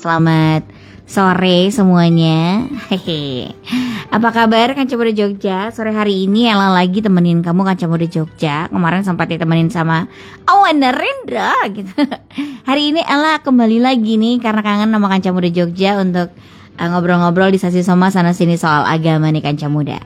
Selamat sore semuanya. Hehe. Apa kabar Kanca Muda Jogja? Sore hari ini Ella lagi temenin kamu Kanca Muda Jogja. Kemarin sempat ditemenin sama Awan Rendra gitu. Hari ini Ella kembali lagi nih karena kangen sama Kanca Muda Jogja untuk uh, ngobrol-ngobrol di sesi Soma sana sini soal agama nih Kanca Muda.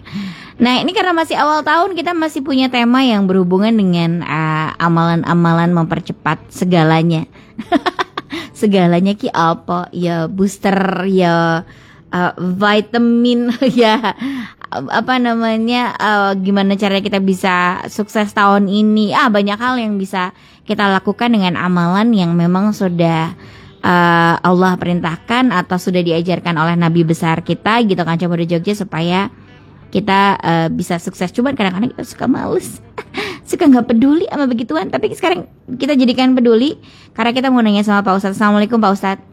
Nah ini karena masih awal tahun kita masih punya tema yang berhubungan dengan uh, amalan-amalan mempercepat segalanya. segalanya ki apa? Ya booster ya uh, vitamin ya apa namanya uh, gimana cara kita bisa sukses tahun ini? Ah banyak hal yang bisa kita lakukan dengan amalan yang memang sudah uh, Allah perintahkan atau sudah diajarkan oleh nabi besar kita gitu kan coba di Jogja supaya kita uh, bisa sukses. Cuman kadang-kadang kita suka males suka nggak peduli sama begituan. Tapi sekarang kita jadikan peduli karena kita mau nanya sama Pak Ustadz. Assalamualaikum Pak Ustadz.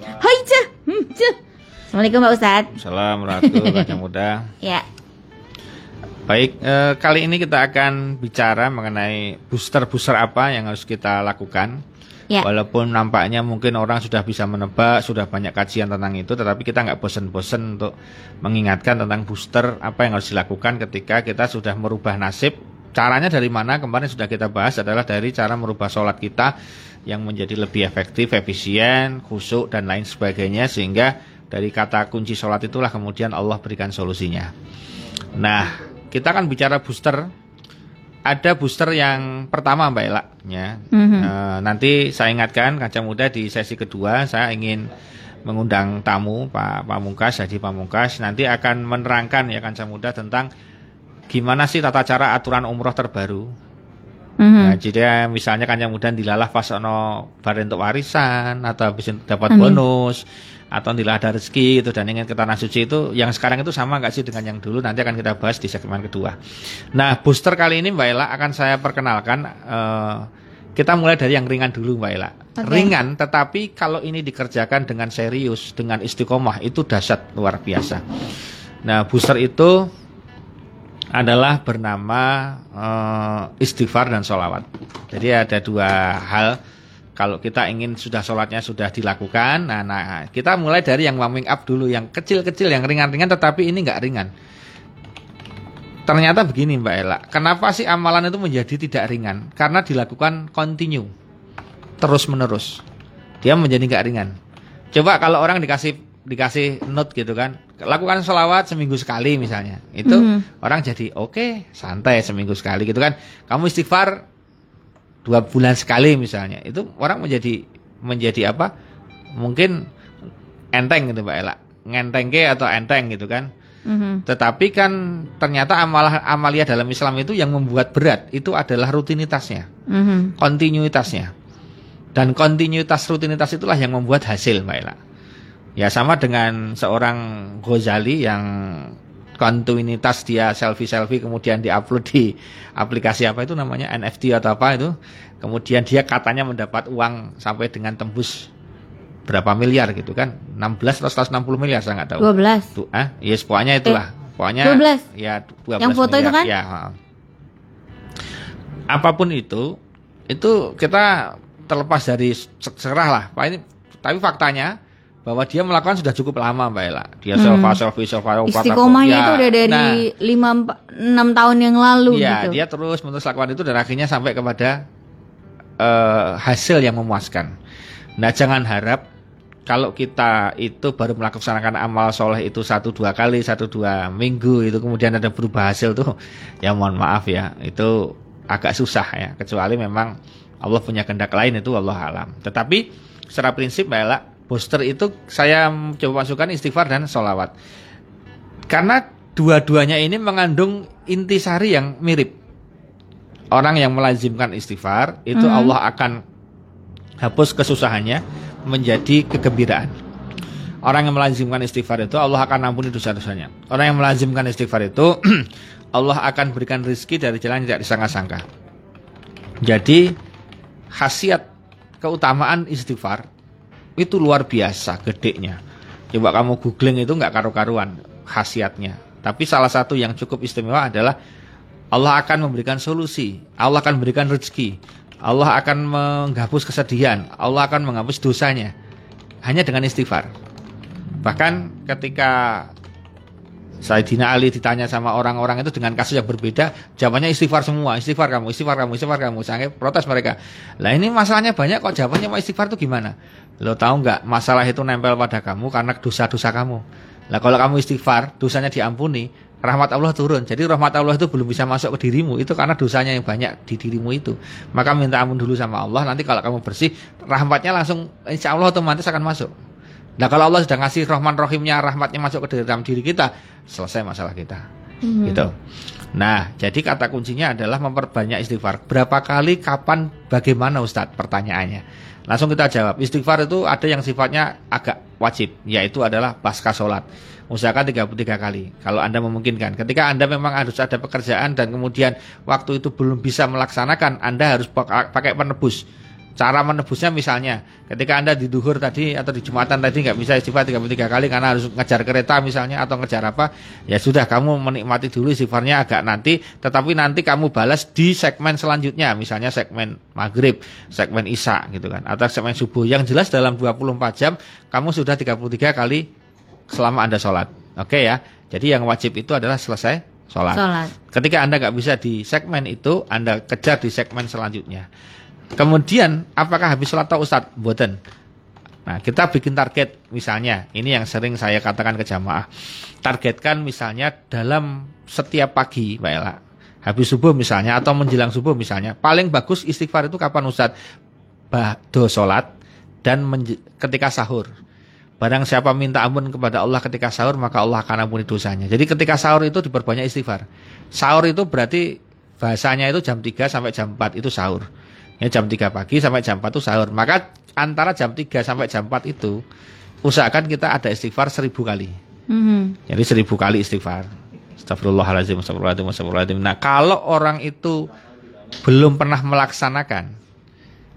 Hai cah. Hmm, Assalamualaikum Pak Ustadz. Salam Ratu Raja Muda. Ya. Baik, eh, kali ini kita akan bicara mengenai booster-booster apa yang harus kita lakukan. Ya. Walaupun nampaknya mungkin orang sudah bisa menebak, sudah banyak kajian tentang itu, tetapi kita nggak bosen-bosen untuk mengingatkan tentang booster apa yang harus dilakukan ketika kita sudah merubah nasib Caranya dari mana? Kemarin sudah kita bahas adalah dari cara merubah sholat kita yang menjadi lebih efektif, efisien, khusyuk dan lain sebagainya sehingga dari kata kunci sholat itulah kemudian Allah berikan solusinya. Nah, kita akan bicara booster. Ada booster yang pertama Mbak Ela, ya. Mhm. E, nanti saya ingatkan kaca muda di sesi kedua saya ingin mengundang tamu Pak Pamungkas, jadi Pamungkas nanti akan menerangkan ya kaca muda tentang gimana sih tata cara aturan umroh terbaru. Mhm. Nah, jadi misalnya kan yang mudah dilalah pas ono bar untuk warisan atau habis dapat Amin. bonus atau dilalah ada rezeki itu dan ingin ke tanah suci itu yang sekarang itu sama nggak sih dengan yang dulu nanti akan kita bahas di segmen kedua. Nah booster kali ini Mbak Ella akan saya perkenalkan eh, kita mulai dari yang ringan dulu Mbak Ella. Oke. Ringan tetapi kalau ini dikerjakan dengan serius dengan istiqomah itu dahsyat luar biasa. Nah booster itu adalah bernama eh, istighfar dan sholawat. Jadi ada dua hal. Kalau kita ingin sudah sholatnya sudah dilakukan, nah, nah kita mulai dari yang warming up dulu, yang kecil-kecil, yang ringan-ringan, tetapi ini nggak ringan. Ternyata begini Mbak Ella, kenapa sih amalan itu menjadi tidak ringan? Karena dilakukan continue, terus menerus. Dia menjadi nggak ringan. Coba kalau orang dikasih dikasih note gitu kan, lakukan sholawat seminggu sekali misalnya, itu Mhm. orang jadi oke santai seminggu sekali gitu kan. Kamu istighfar dua bulan sekali misalnya, itu orang menjadi menjadi apa? Mungkin enteng gitu Mbak Ella, ngenteng ke atau enteng gitu kan. Mhm. Tetapi kan ternyata amalah amalia dalam Islam itu yang membuat berat itu adalah rutinitasnya, Mhm. kontinuitasnya. Dan kontinuitas rutinitas itulah yang membuat hasil, Mbak Ella. Ya sama dengan seorang Ghazali yang kontinuitas dia selfie-selfie kemudian diupload di aplikasi apa itu namanya NFT atau apa itu. Kemudian dia katanya mendapat uang sampai dengan tembus berapa miliar gitu kan? 16 atau 160 miliar saya nggak tahu. 12 Tuh, ah, yes pokoknya itulah. Pokoknya 12? Ya, 12 Yang foto itu miliar. kan? Ya. Apa pun itu, itu kita terlepas dari se- serah lah. Pak ini tapi faktanya bahwa dia melakukan sudah cukup lama Mbak Ella. Dia Hmm. selfie selfie selfie Istiqomahnya Ya, itu udah dari nah, 5 6 tahun yang lalu ya, gitu. dia terus menerus lakukan itu dan akhirnya sampai kepada eh, hasil yang memuaskan. Nah, jangan harap kalau kita itu baru melaksanakan amal soleh itu satu dua kali, satu dua minggu itu kemudian ada berubah hasil tuh, ya mohon maaf ya, itu agak susah ya. Kecuali memang Allah punya kehendak lain itu Allah alam. Tetapi secara prinsip Mbak Ella, booster itu saya coba masukkan istighfar dan sholawat. Karena dua-duanya ini mengandung intisari yang mirip. Orang yang melazimkan istighfar itu Mhm. Allah akan hapus kesusahannya menjadi kegembiraan. Orang yang melazimkan istighfar itu Allah akan ampuni dosa-dosanya. Orang yang melazimkan istighfar itu Allah akan berikan rizki dari jalan yang tidak disangka-sangka. Jadi khasiat keutamaan istighfar itu luar biasa gedenya. Coba kamu googling itu nggak karu-karuan khasiatnya. Tapi salah satu yang cukup istimewa adalah Allah akan memberikan solusi, Allah akan memberikan rezeki, Allah akan menghapus kesedihan, Allah akan menghapus dosanya. hanya dengan istighfar. Bahkan ketika Sayyidina Ali ditanya sama orang-orang itu dengan kasus yang berbeda, jawabannya istighfar semua, istighfar kamu, istighfar kamu, istighfar kamu. Sampai protes mereka. Lah ini masalahnya banyak kok jawabannya mau istighfar itu gimana? Lo tahu nggak masalah itu nempel pada kamu karena dosa-dosa kamu. Lah kalau kamu istighfar, dosanya diampuni, rahmat Allah turun. Jadi rahmat Allah itu belum bisa masuk ke dirimu. Itu karena dosanya yang banyak di dirimu itu. Maka minta ampun dulu sama Allah. Nanti kalau kamu bersih, rahmatnya langsung insya Allah otomatis akan masuk. Nah kalau Allah sudah ngasih rahman rohimnya, rahmatnya masuk ke dalam diri kita, selesai masalah kita. Hmm. Gitu. Nah, jadi kata kuncinya adalah memperbanyak istighfar. Berapa kali, kapan, bagaimana Ustadz? Pertanyaannya. Langsung kita jawab. Istighfar itu ada yang sifatnya agak wajib, yaitu adalah pasca sholat. Usahakan 33 kali, kalau Anda memungkinkan. Ketika Anda memang harus ada pekerjaan dan kemudian waktu itu belum bisa melaksanakan, Anda harus pakai penebus Cara menebusnya misalnya ketika Anda di duhur tadi atau di Jumatan tadi nggak bisa istighfar 33 kali karena harus ngejar kereta misalnya atau ngejar apa, ya sudah kamu menikmati dulu istighfarnya agak nanti, tetapi nanti kamu balas di segmen selanjutnya, misalnya segmen maghrib, segmen isya gitu kan, atau segmen subuh. Yang jelas dalam 24 jam kamu sudah 33 kali selama Anda sholat. Oke ya. Jadi yang wajib itu adalah selesai sholat. sholat. Ketika Anda nggak bisa di segmen itu, Anda kejar di segmen selanjutnya. Kemudian apakah habis sholat atau Ustaz? Buatan. Nah, kita bikin target misalnya, ini yang sering saya katakan ke jamaah. Targetkan misalnya dalam setiap pagi, Mbak Ella. Habis subuh misalnya atau menjelang subuh misalnya. Paling bagus istighfar itu kapan Ustaz? Ba'do sholat dan ketika sahur. Barang siapa minta ampun kepada Allah ketika sahur, maka Allah akan ampuni dosanya. Jadi ketika sahur itu diperbanyak istighfar. Sahur itu berarti bahasanya itu jam 3 sampai jam 4 itu sahur. Ya jam 3 pagi sampai jam 4 itu sahur. Maka antara jam 3 sampai jam 4 itu usahakan kita ada istighfar seribu kali. Mm-hmm. Jadi seribu kali istighfar. Astagfirullahaladzim, astagfirullahaladzim, astagfirullahaladzim. Nah kalau orang itu belum pernah melaksanakan,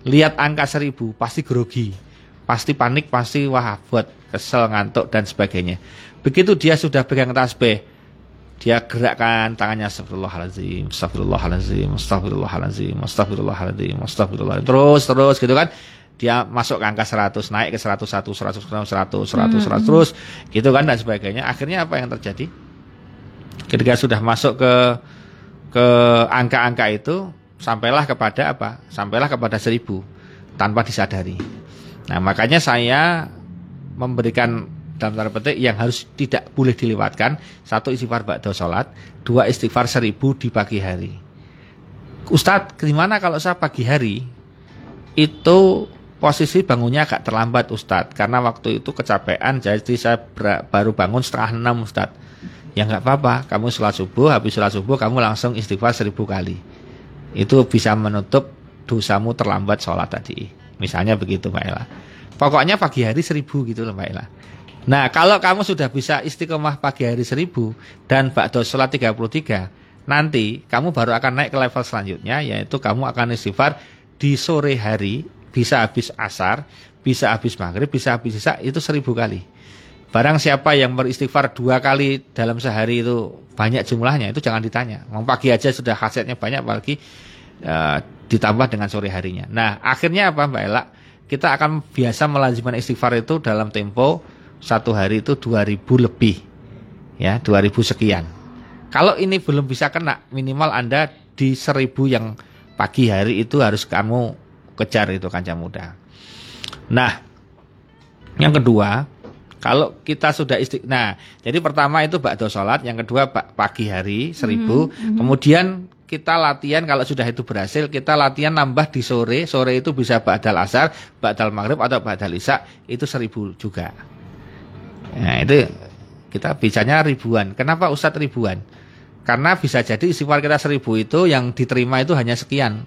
lihat angka seribu pasti grogi, pasti panik, pasti wah buat kesel, ngantuk dan sebagainya. Begitu dia sudah pegang tasbih, dia gerakkan tangannya astagfirullahalazim, astagfirullahalazim, astagfirullahalazim, astagfirullahalazim, astagfirullahalazim. Terus terus gitu kan. Dia masuk ke angka 100, naik ke 101, 100, 100, 100, 100, terus gitu kan dan sebagainya. Akhirnya apa yang terjadi? Ketika sudah masuk ke ke angka-angka itu sampailah kepada apa? Sampailah kepada seribu tanpa disadari. Nah, makanya saya memberikan dalam tanda petik yang harus tidak boleh dilewatkan. Satu istighfar ba'da sholat. Dua istighfar seribu di pagi hari. Ustadz gimana kalau saya pagi hari itu posisi bangunnya agak terlambat Ustadz? Karena waktu itu kecapean jadi saya baru bangun setengah enam Ustadz. Ya nggak apa-apa kamu sholat subuh habis sholat subuh kamu langsung istighfar seribu kali. Itu bisa menutup dosamu terlambat sholat tadi. Misalnya begitu Mbak Ella. Pokoknya pagi hari seribu gitu loh Mbak Ella Nah, kalau kamu sudah bisa istiqomah pagi hari seribu dan bakdo sholat 33, nanti kamu baru akan naik ke level selanjutnya, yaitu kamu akan istighfar di sore hari, bisa habis asar, bisa habis maghrib, bisa habis isya, itu seribu kali. Barang siapa yang beristighfar dua kali dalam sehari itu banyak jumlahnya, itu jangan ditanya. Mau pagi aja sudah hasilnya banyak, apalagi uh, ditambah dengan sore harinya. Nah, akhirnya apa Mbak Ella? Kita akan biasa melazimkan istighfar itu dalam tempo satu hari itu 2000 lebih. Ya 2000 sekian. Kalau ini belum bisa kena minimal anda di 1000 yang pagi hari itu harus kamu kejar itu kancah muda. Nah yang kedua kalau kita sudah isti nah jadi pertama itu bakdo sholat yang kedua pagi hari 1000 mm -hmm. kemudian kita latihan kalau sudah itu berhasil kita latihan nambah di sore. Sore itu bisa badal asar badal maghrib atau badal isya itu seribu juga Nah itu kita bicanya ribuan. Kenapa Ustadz ribuan? Karena bisa jadi istighfar kita seribu itu yang diterima itu hanya sekian.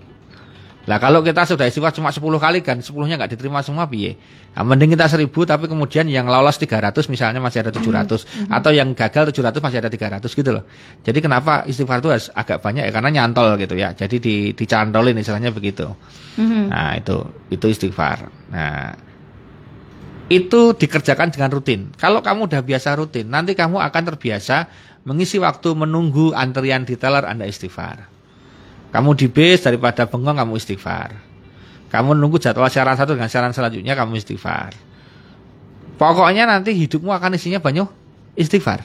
Lah kalau kita sudah istighfar cuma 10 kali kan 10-nya nggak diterima semua piye? Nah, mending kita seribu tapi kemudian yang lolos 300 misalnya masih ada 700 mm -hmm. atau yang gagal 700 masih ada 300 gitu loh. Jadi kenapa istighfar itu agak banyak ya karena nyantol gitu ya. Jadi di dicantolin istilahnya begitu. Mm -hmm. Nah, itu itu istighfar. Nah, itu dikerjakan dengan rutin. Kalau kamu udah biasa rutin, nanti kamu akan terbiasa mengisi waktu menunggu antrian di teller Anda istighfar. Kamu di bis daripada bengong kamu istighfar. Kamu nunggu jadwal siaran satu dengan siaran selanjutnya kamu istighfar. Pokoknya nanti hidupmu akan isinya banyak istighfar.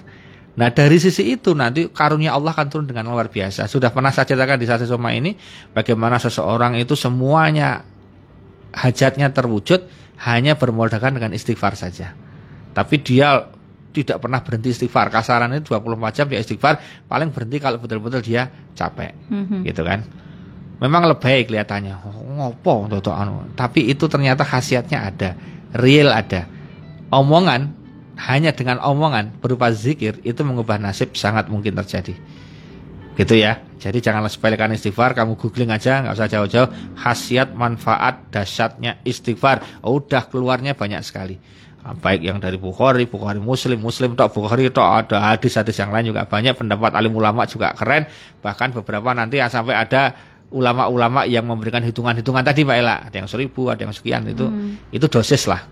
Nah dari sisi itu nanti karunia Allah akan turun dengan luar biasa. Sudah pernah saya ceritakan di sasi soma ini bagaimana seseorang itu semuanya hajatnya terwujud hanya bermodalkan dengan istighfar saja. Tapi dia tidak pernah berhenti istighfar. Kasarannya 24 jam dia istighfar, paling berhenti kalau betul-betul dia capek. Mhm. Gitu kan. Memang lebih kelihatannya. Oh, ngopo toto anu. Tapi itu ternyata khasiatnya ada, real ada. Omongan hanya dengan omongan berupa zikir itu mengubah nasib sangat mungkin terjadi. Gitu ya. Jadi janganlah sepelekan istighfar, kamu googling aja, nggak usah jauh-jauh. Khasiat, manfaat, dahsyatnya istighfar. Oh, udah keluarnya banyak sekali. Ah, Baik yang dari Bukhari, Bukhari Muslim, Muslim tok Bukhari tok ada hadis-hadis yang lain juga banyak. Pendapat alim ulama juga keren. Bahkan beberapa nanti ya sampai ada ulama-ulama yang memberikan hitungan-hitungan tadi Mbak Ella. Ada yang seribu, ada yang sekian itu. Itu dosis lah.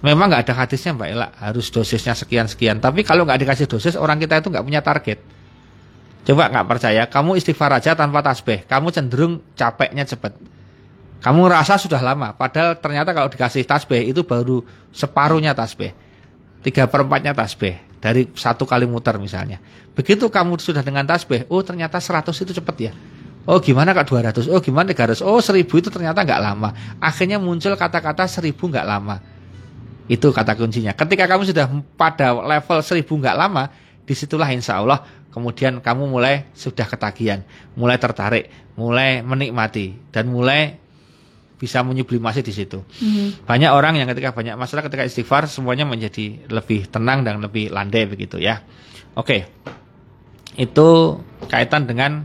Memang nggak ada hadisnya Mbak Ella, harus dosisnya sekian-sekian. Tapi kalau nggak dikasih dosis, orang kita itu nggak punya target. Coba nggak percaya, kamu istighfar aja tanpa tasbih, kamu cenderung capeknya cepat. Kamu ngerasa sudah lama, padahal ternyata kalau dikasih tasbih itu baru separuhnya tasbih. Tiga perempatnya tasbih dari satu kali muter misalnya. Begitu kamu sudah dengan tasbih, oh ternyata 100 itu cepat ya. Oh gimana kak 200, oh gimana 300, oh 1000 itu ternyata nggak lama. Akhirnya muncul kata-kata 1000 nggak lama. Itu kata kuncinya. Ketika kamu sudah pada level 1000 nggak lama, di situlah insya Allah kemudian kamu mulai sudah ketagihan, mulai tertarik, mulai menikmati dan mulai bisa menyublimasi di situ. Mhm. Banyak orang yang ketika banyak masalah ketika istighfar semuanya menjadi lebih tenang dan lebih landai begitu ya. Oke. Itu kaitan dengan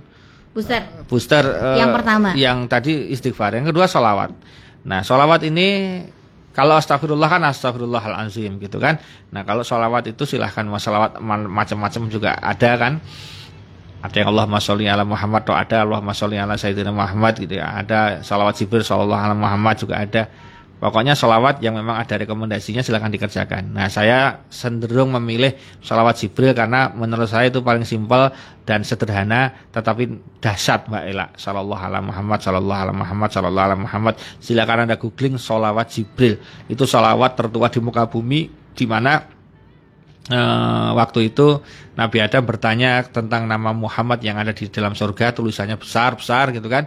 Booster. booster eh, Yang pertama. yang tadi istighfar yang kedua solawat nah solawat ini kalau astagfirullah kan astagfirullahalazim gitu kan? Nah kalau solawat itu silahkan mau macam-macam juga ada kan? Ada yang Allah sholli ala Muhammad atau ada Allah sholli ala Sayyidina Muhammad gitu ya. Ada solawat Jibril sallallahu ala Muhammad juga ada Pokoknya sholawat yang memang ada rekomendasinya silahkan dikerjakan. Nah saya cenderung memilih sholawat Jibril karena menurut saya itu paling simpel dan sederhana tetapi dahsyat Mbak Ela. Sallallahu ala Muhammad, sallallahu ala Muhammad, sallallahu ala Muhammad. Silakan anda googling sholawat Jibril. Itu sholawat tertua di muka bumi di mana eh, waktu itu Nabi Adam bertanya tentang nama Muhammad yang ada di dalam surga tulisannya besar besar gitu kan.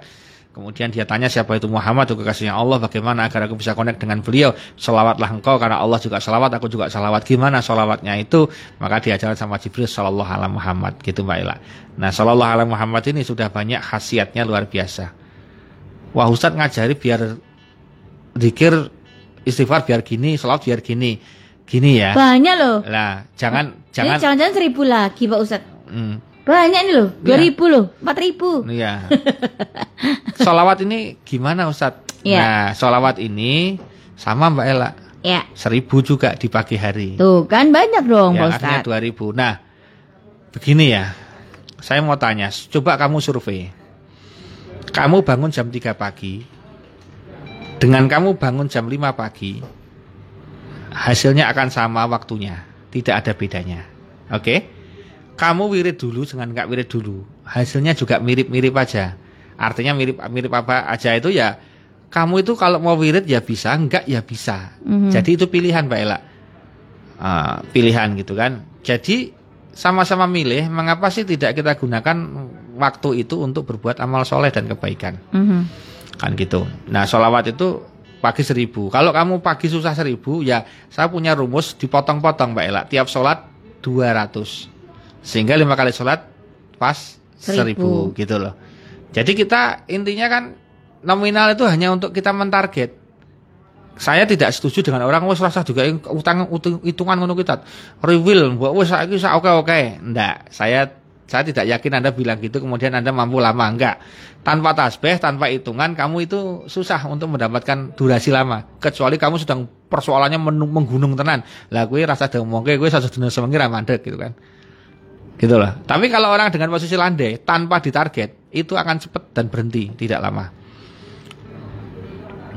Kemudian dia tanya siapa itu Muhammad, itu kekasihnya Allah, bagaimana agar aku bisa connect dengan beliau. Salawatlah engkau, karena Allah juga salawat, aku juga salawat. Gimana salawatnya itu? Maka diajarkan sama Jibril, Sallallahu ala Muhammad. Gitu Mbak Ila. Nah, Sallallahu ala Muhammad ini sudah banyak khasiatnya luar biasa. Wah Ustadz ngajari biar zikir istighfar biar gini, salawat biar gini. Gini ya. Banyak loh. Lah, jangan jangan jangan-jangan seribu lagi Pak Ustadz. hmm, Banyak nih loh. Dua ribu loh. Empat ribu. Iya. Solawat ini gimana Ustadz? Iya. Nah, solawat ini sama Mbak Ella. Ya. Seribu juga di pagi hari. Tuh kan banyak dong ya, Pak artinya Ustadz. dua ribu. Nah, begini ya. Saya mau tanya, coba kamu survei. Kamu bangun jam 3 pagi. Dengan kamu bangun jam 5 pagi, hasilnya akan sama waktunya. Tidak ada bedanya. Oke? Kamu wirid dulu dengan nggak wirid dulu. Hasilnya juga mirip-mirip aja. Artinya mirip mirip apa aja itu ya kamu itu kalau mau wirid ya bisa, enggak ya bisa. Mhm. Jadi itu pilihan Mbak Ella. Ah, pilihan gitu kan. Jadi sama-sama milih, mengapa sih tidak kita gunakan waktu itu untuk berbuat amal soleh dan kebaikan, Mhm. kan gitu. Nah, sholawat itu pagi seribu. Kalau kamu pagi susah seribu, ya saya punya rumus dipotong-potong Mbak Ella. Tiap sholat 200. Sehingga lima kali sholat pas Seribu. seribu gitu loh. Jadi kita intinya kan nominal itu hanya untuk kita mentarget. Saya tidak setuju dengan orang wes rasa juga utang hitungan ngono kita. Rewill mbok wes saiki sak oke-oke. Ndak, saya saya tidak yakin Anda bilang gitu kemudian Anda mampu lama enggak. Tanpa tasbih, tanpa hitungan kamu itu susah untuk mendapatkan durasi lama. Kecuali kamu sedang persoalannya menggunung tenan. Lah gue rasa ngomongke gue satu dina semengi ra mandek gitu kan. Gitu loh. Tapi kalau orang dengan posisi landai tanpa ditarget itu akan cepat dan berhenti, tidak lama.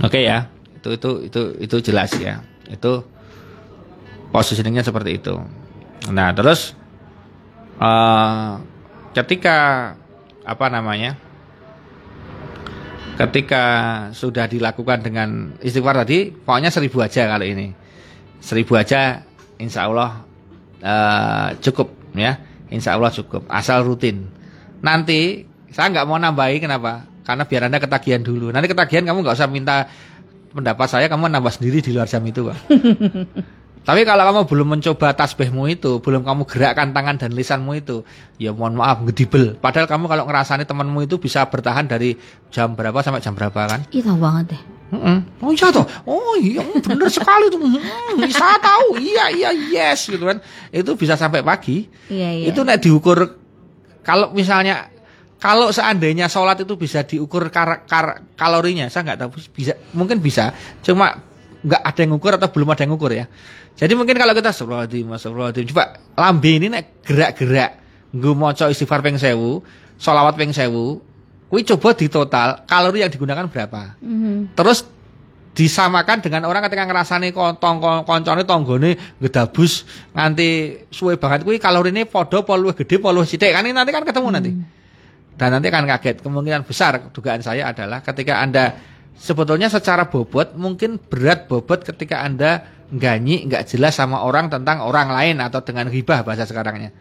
Oke ya, itu itu itu itu jelas ya. Itu positioningnya seperti itu. Nah terus eh ketika apa namanya? Ketika sudah dilakukan dengan istighfar tadi, pokoknya seribu aja kali ini. seribu aja insya Allah uh, cukup ya insya Allah cukup. Asal rutin. Nanti saya nggak mau nambahi kenapa? Karena biar anda ketagihan dulu. Nanti ketagihan kamu nggak usah minta pendapat saya kamu nambah sendiri di luar jam itu pak Tapi kalau kamu belum mencoba tasbihmu itu, belum kamu gerakkan tangan dan lisanmu itu, ya mohon maaf ngedibel. Padahal kamu kalau ngerasani temanmu itu bisa bertahan dari jam berapa sampai jam berapa kan? Iya tahu banget deh. Mm -mm. Oh iya toh. Oh iya benar sekali tuh. Hmm, saya tahu. Iya iya yes gitu kan. Itu bisa sampai pagi. Iya iya. Itu nek diukur kalau misalnya kalau seandainya sholat itu bisa diukur kar, kar, kalorinya, saya nggak tahu bisa, mungkin bisa, cuma nggak ada yang ngukur atau belum ada yang ngukur ya. Jadi mungkin kalau kita astagfirullahaladzim, astagfirullahaladzim, coba lambe ini nek gerak-gerak, gue istighfar peng sewu, sholawat peng sewu, kui coba di total kalori yang digunakan berapa. Mhm. Terus disamakan dengan orang ketika ngerasani kontong koncone tonggone gedabus nganti suwe banget kuwi kalorine padha apa luwih gede apa luwih sithik kan ini nanti kan ketemu nanti. Dan nanti akan kaget. Kemungkinan besar dugaan saya adalah ketika Anda sebetulnya secara bobot mungkin berat bobot ketika Anda ganyi nggak jelas sama orang tentang orang lain atau dengan hibah bahasa sekarangnya.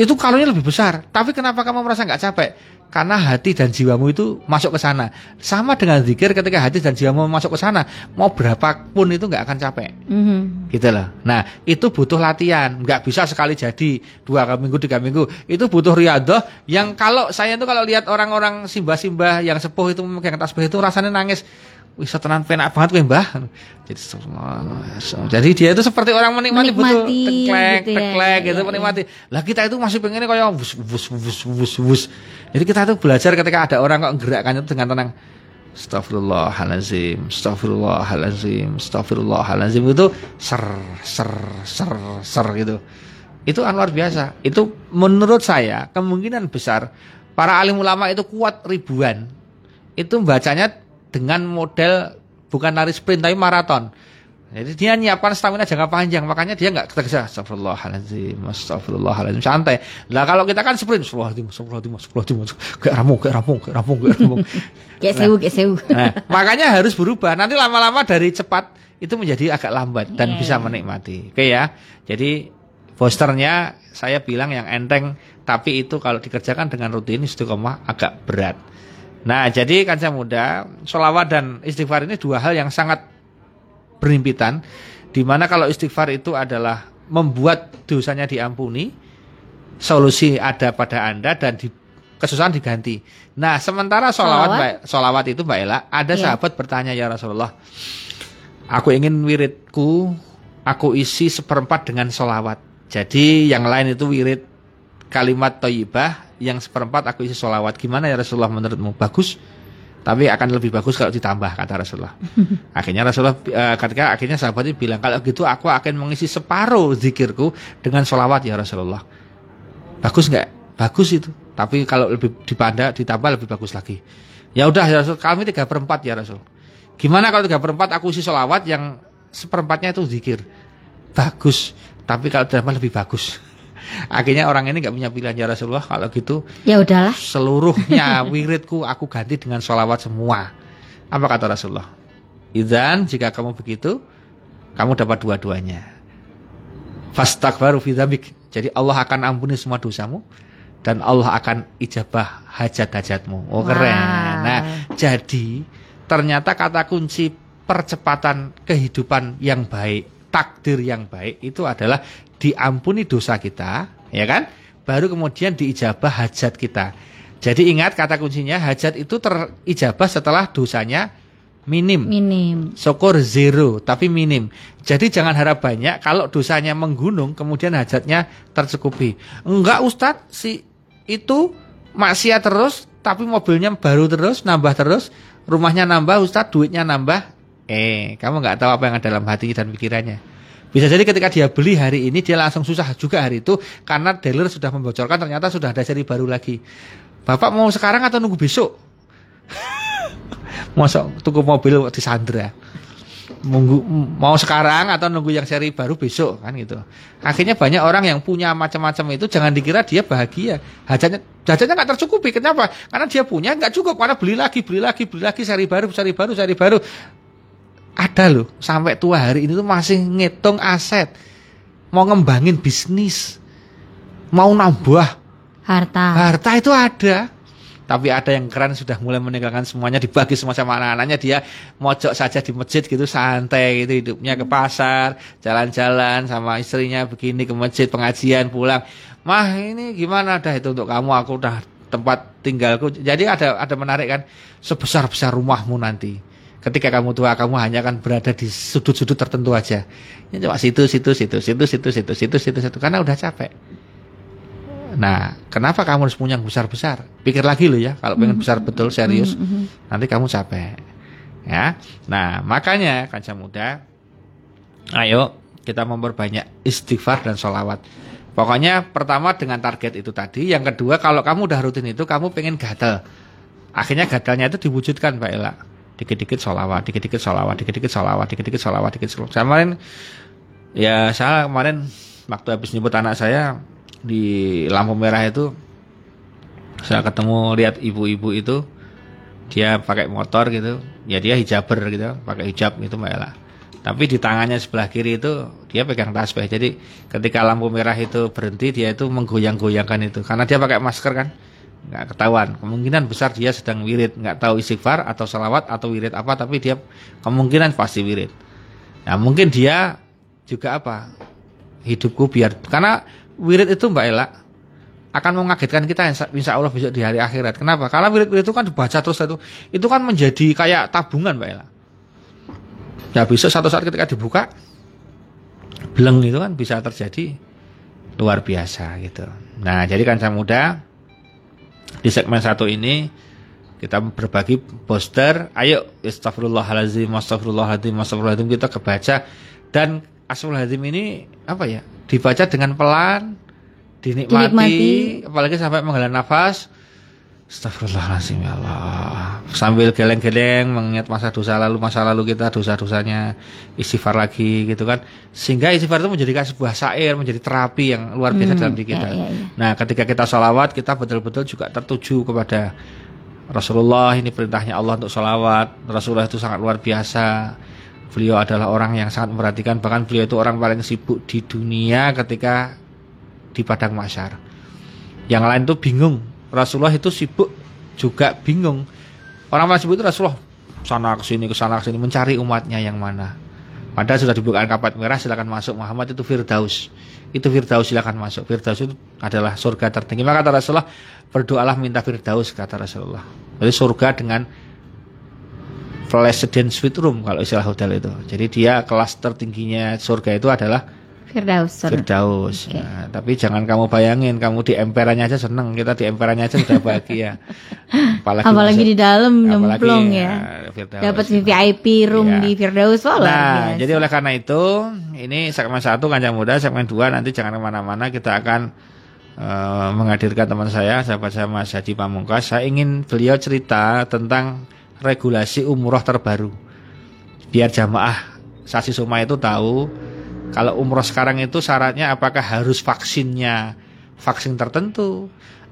Itu kalorinya lebih besar. Tapi kenapa kamu merasa nggak capek? Karena hati dan jiwamu itu masuk ke sana. Sama dengan zikir ketika hati dan jiwamu masuk ke sana, mau berapapun itu nggak akan capek. Mhm. Gitu loh. Nah, itu butuh latihan. Nggak bisa sekali jadi dua minggu, tiga minggu. Itu butuh riadoh yang kalau saya tuh kalau lihat orang-orang simbah-simbah yang sepuh itu memegang tasbih itu rasanya nangis. Wih, setenan penak banget kowe, Mbah. Jadi jadi dia itu seperti orang menikmati, betul Menikmati teklek, gitu ya, teklek gitu iya. menikmati. Lah kita itu masih pengennya kayak wus wus wus wus wus. Jadi kita tuh belajar ketika ada orang kok gerakkan itu dengan tenang. Astagfirullahalazim, astagfirullahalazim, astagfirullahalazim itu ser ser ser ser gitu. Itu kan luar biasa. Itu menurut saya kemungkinan besar para alim ulama itu kuat ribuan. Itu bacanya dengan model bukan lari sprint tapi maraton. Jadi dia nyiapkan stamina jangka panjang, makanya dia nggak tergesa. Astagfirullahaladzim, astagfirullahaladzim, santai. Lah kalau kita kan sprint, astagfirullahaladzim, astagfirullahaladzim, astagfirullahaladzim, kayak rampung, kayak rampung, kayak rampung, kayak rampung. Kayak sewu, kayak sewu. Nah, makanya harus berubah. Nanti lama-lama dari cepat itu menjadi agak lambat dan Iya. bisa menikmati. Oke ya. Jadi posternya saya bilang yang enteng, tapi itu kalau dikerjakan dengan rutin istiqomah agak berat. Nah, jadi kancah muda, sholawat dan istighfar ini dua hal yang sangat berhimpitan. Di mana kalau istighfar itu adalah membuat dosanya diampuni, solusi ada pada anda dan di, kesusahan diganti. Nah, sementara sholawat, Sholawat? Mbak, sholawat itu Mbak Ella, ada Iya. sahabat bertanya ya Rasulullah, aku ingin wiridku, aku isi seperempat dengan sholawat. Jadi yang lain itu wirid kalimat toyibah, yang seperempat aku isi sholawat. Gimana ya Rasulullah menurutmu? Bagus? Tapi akan lebih bagus kalau ditambah kata Rasulullah. akhirnya Rasulullah eh, ketika akhirnya sahabat itu bilang kalau gitu aku akan mengisi separuh zikirku dengan sholawat ya Rasulullah. Bagus nggak? Bagus itu. Tapi kalau lebih dipanda ditambah lebih bagus lagi. Ya udah ya Rasul, kami tiga perempat ya Rasul. Gimana kalau tiga perempat aku isi sholawat yang seperempatnya itu zikir? Bagus. Tapi kalau ditambah lebih bagus. Akhirnya orang ini nggak punya pilihan ya Rasulullah kalau gitu Ya udahlah. seluruhnya wiridku aku ganti dengan sholawat semua. Apa kata Rasulullah? Idan jika kamu begitu, kamu dapat dua-duanya. Fastakbaru fi dzambik. Jadi Allah akan ampuni semua dosamu dan Allah akan ijabah hajat-hajatmu. Oh keren. Nah, jadi ternyata kata kunci percepatan kehidupan yang baik, takdir yang baik itu adalah diampuni dosa kita, ya kan? Baru kemudian diijabah hajat kita. Jadi ingat kata kuncinya hajat itu terijabah setelah dosanya minim. Minim. Syukur zero, tapi minim. Jadi jangan harap banyak kalau dosanya menggunung, kemudian hajatnya tercukupi. Enggak Ustadz, si itu maksiat terus, tapi mobilnya baru terus, nambah terus, rumahnya nambah, Ustadz duitnya nambah. Eh, kamu nggak tahu apa yang ada dalam hati dan pikirannya. Bisa jadi ketika dia beli hari ini dia langsung susah juga hari itu karena dealer sudah membocorkan ternyata sudah ada seri baru lagi. Bapak mau sekarang atau nunggu besok? Masa tuku mobil di Sandra. Munggu, mau sekarang atau nunggu yang seri baru besok kan gitu. Akhirnya banyak orang yang punya macam-macam itu jangan dikira dia bahagia. Hajatnya hajatnya nggak tercukupi. Kenapa? Karena dia punya nggak cukup. Karena beli lagi, beli lagi, beli lagi seri baru, seri baru, seri baru. Ada loh sampai tua hari ini tuh masih ngitung aset. Mau ngembangin bisnis. Mau nambah. Harta. harta itu ada. Tapi ada yang keren sudah mulai meninggalkan semuanya dibagi semua sama anak-anaknya. Dia mojok saja di masjid gitu santai gitu hidupnya ke pasar jalan-jalan sama istrinya begini ke masjid pengajian pulang. Mah ini gimana dah itu untuk kamu? Aku udah tempat tinggalku. Jadi ada ada menarik kan? Sebesar besar rumahmu nanti ketika kamu tua kamu hanya akan berada di sudut-sudut tertentu aja ini cuma situ situ situ situ situ situ situ situ situ karena udah capek Nah, kenapa kamu harus punya yang besar-besar? Pikir lagi loh ya, kalau pengen besar betul serius, nanti kamu capek. Ya. Nah, makanya kaca muda, ayo kita memperbanyak istighfar dan sholawat. Pokoknya pertama dengan target itu tadi, yang kedua kalau kamu udah rutin itu, kamu pengen gatal. Akhirnya gatalnya itu diwujudkan, Pak Ela. Dikit-dikit sholawat, dikit-dikit sholawat, dikit-dikit sholawat, dikit-dikit sholawat, dikit sholawat. Saya kemarin, ya saya kemarin waktu habis nyebut anak saya, di lampu merah itu saya ketemu lihat ibu-ibu itu dia pakai motor gitu ya dia hijaber gitu pakai hijab gitu mbak Ella. Tapi di tangannya sebelah kiri itu dia pegang tasbih. Jadi ketika lampu merah itu berhenti dia itu menggoyang-goyangkan itu. Karena dia pakai masker kan nggak ketahuan kemungkinan besar dia sedang wirid nggak tahu istighfar atau salawat atau wirid apa tapi dia kemungkinan pasti wirid nah mungkin dia juga apa hidupku biar karena wirid itu Mbak Ella akan mengagetkan kita insya Allah besok di hari akhirat. Kenapa? Karena wirid-wirid itu kan dibaca terus itu, itu kan menjadi kayak tabungan Mbak Ella. Ya besok satu saat ketika dibuka, beleng itu kan bisa terjadi luar biasa gitu. Nah jadi kan saya muda di segmen satu ini kita berbagi poster. Ayo Astagfirullahaladzim, Astagfirullahaladzim, Astagfirullahaladzim kita kebaca dan Astagfirullahaladzim ini apa ya? dibaca dengan pelan, dinikmati, dinikmati. apalagi sampai menghela nafas. Astagfirullahaladzim ya Allah Sambil geleng-geleng mengingat masa dosa lalu Masa lalu kita dosa-dosanya Istighfar lagi gitu kan Sehingga istighfar itu menjadikan sebuah syair Menjadi terapi yang luar biasa hmm, dalam diri kita ya, ya, ya. Nah ketika kita sholawat Kita betul-betul juga tertuju kepada Rasulullah Ini perintahnya Allah untuk sholawat Rasulullah itu sangat luar biasa Beliau adalah orang yang sangat memperhatikan bahkan beliau itu orang paling sibuk di dunia ketika di padang masyar. Yang lain tuh bingung. Rasulullah itu sibuk juga bingung. Orang paling sibuk itu Rasulullah sana ke sini ke sana ke sini mencari umatnya yang mana. Padahal sudah dibuka kapat merah silakan masuk Muhammad itu Firdaus. Itu Firdaus silakan masuk. Firdaus itu adalah surga tertinggi. Maka kata Rasulullah berdoalah minta Firdaus kata Rasulullah. Jadi surga dengan President Suite Room kalau istilah hotel itu. Jadi dia kelas tertingginya surga itu adalah Firdaus. Firdaus. Okay. Nah, tapi jangan kamu bayangin kamu di emperannya aja seneng, kita di emperannya aja sudah bahagia. Apalagi, apalagi di dalam nyemplung ya. ya Dapat VIP room ya. di Firdaus Nah, jadi oleh karena itu ini segmen satu kancang muda, segmen dua nanti jangan ke mana-mana kita akan uh, menghadirkan teman saya, sahabat saya Mas Haji Pamungkas. Saya ingin beliau cerita tentang regulasi umroh terbaru. Biar jamaah Sasi Suma itu tahu kalau umroh sekarang itu syaratnya apakah harus vaksinnya vaksin tertentu,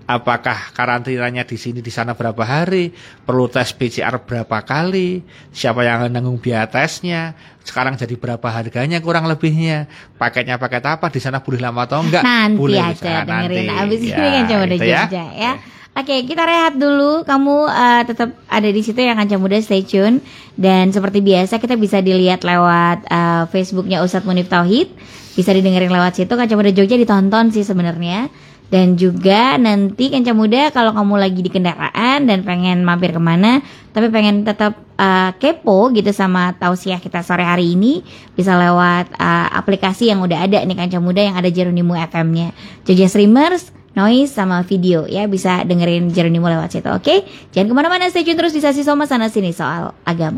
apakah karantinanya di sini di sana berapa hari, perlu tes PCR berapa kali, siapa yang nanggung biaya tesnya, sekarang jadi berapa harganya kurang lebihnya, paketnya paket apa di sana boleh lama atau enggak? Nanti boleh aja dengerin nanti. abis ya, ini kan coba gitu ya. ya. Oke, kita rehat dulu. Kamu uh, tetap ada di situ yang Kanca Muda stay tune. Dan seperti biasa kita bisa dilihat lewat uh, Facebooknya Ustadz Munif Tauhid. Bisa didengerin lewat situ. Kanca Muda Jogja ditonton sih sebenarnya. Dan juga nanti Kanca Muda kalau kamu lagi di kendaraan dan pengen mampir ke mana, tapi pengen tetap uh, kepo gitu sama tausiah kita sore hari ini, bisa lewat uh, aplikasi yang udah ada nih Kanca Muda yang ada Jeronimo FM-nya. Jogja Streamers, noise sama video ya bisa dengerin Jeronimo lewat situ oke okay? jangan ke mana-mana stay tune terus di sesi Soma sana sini soal agama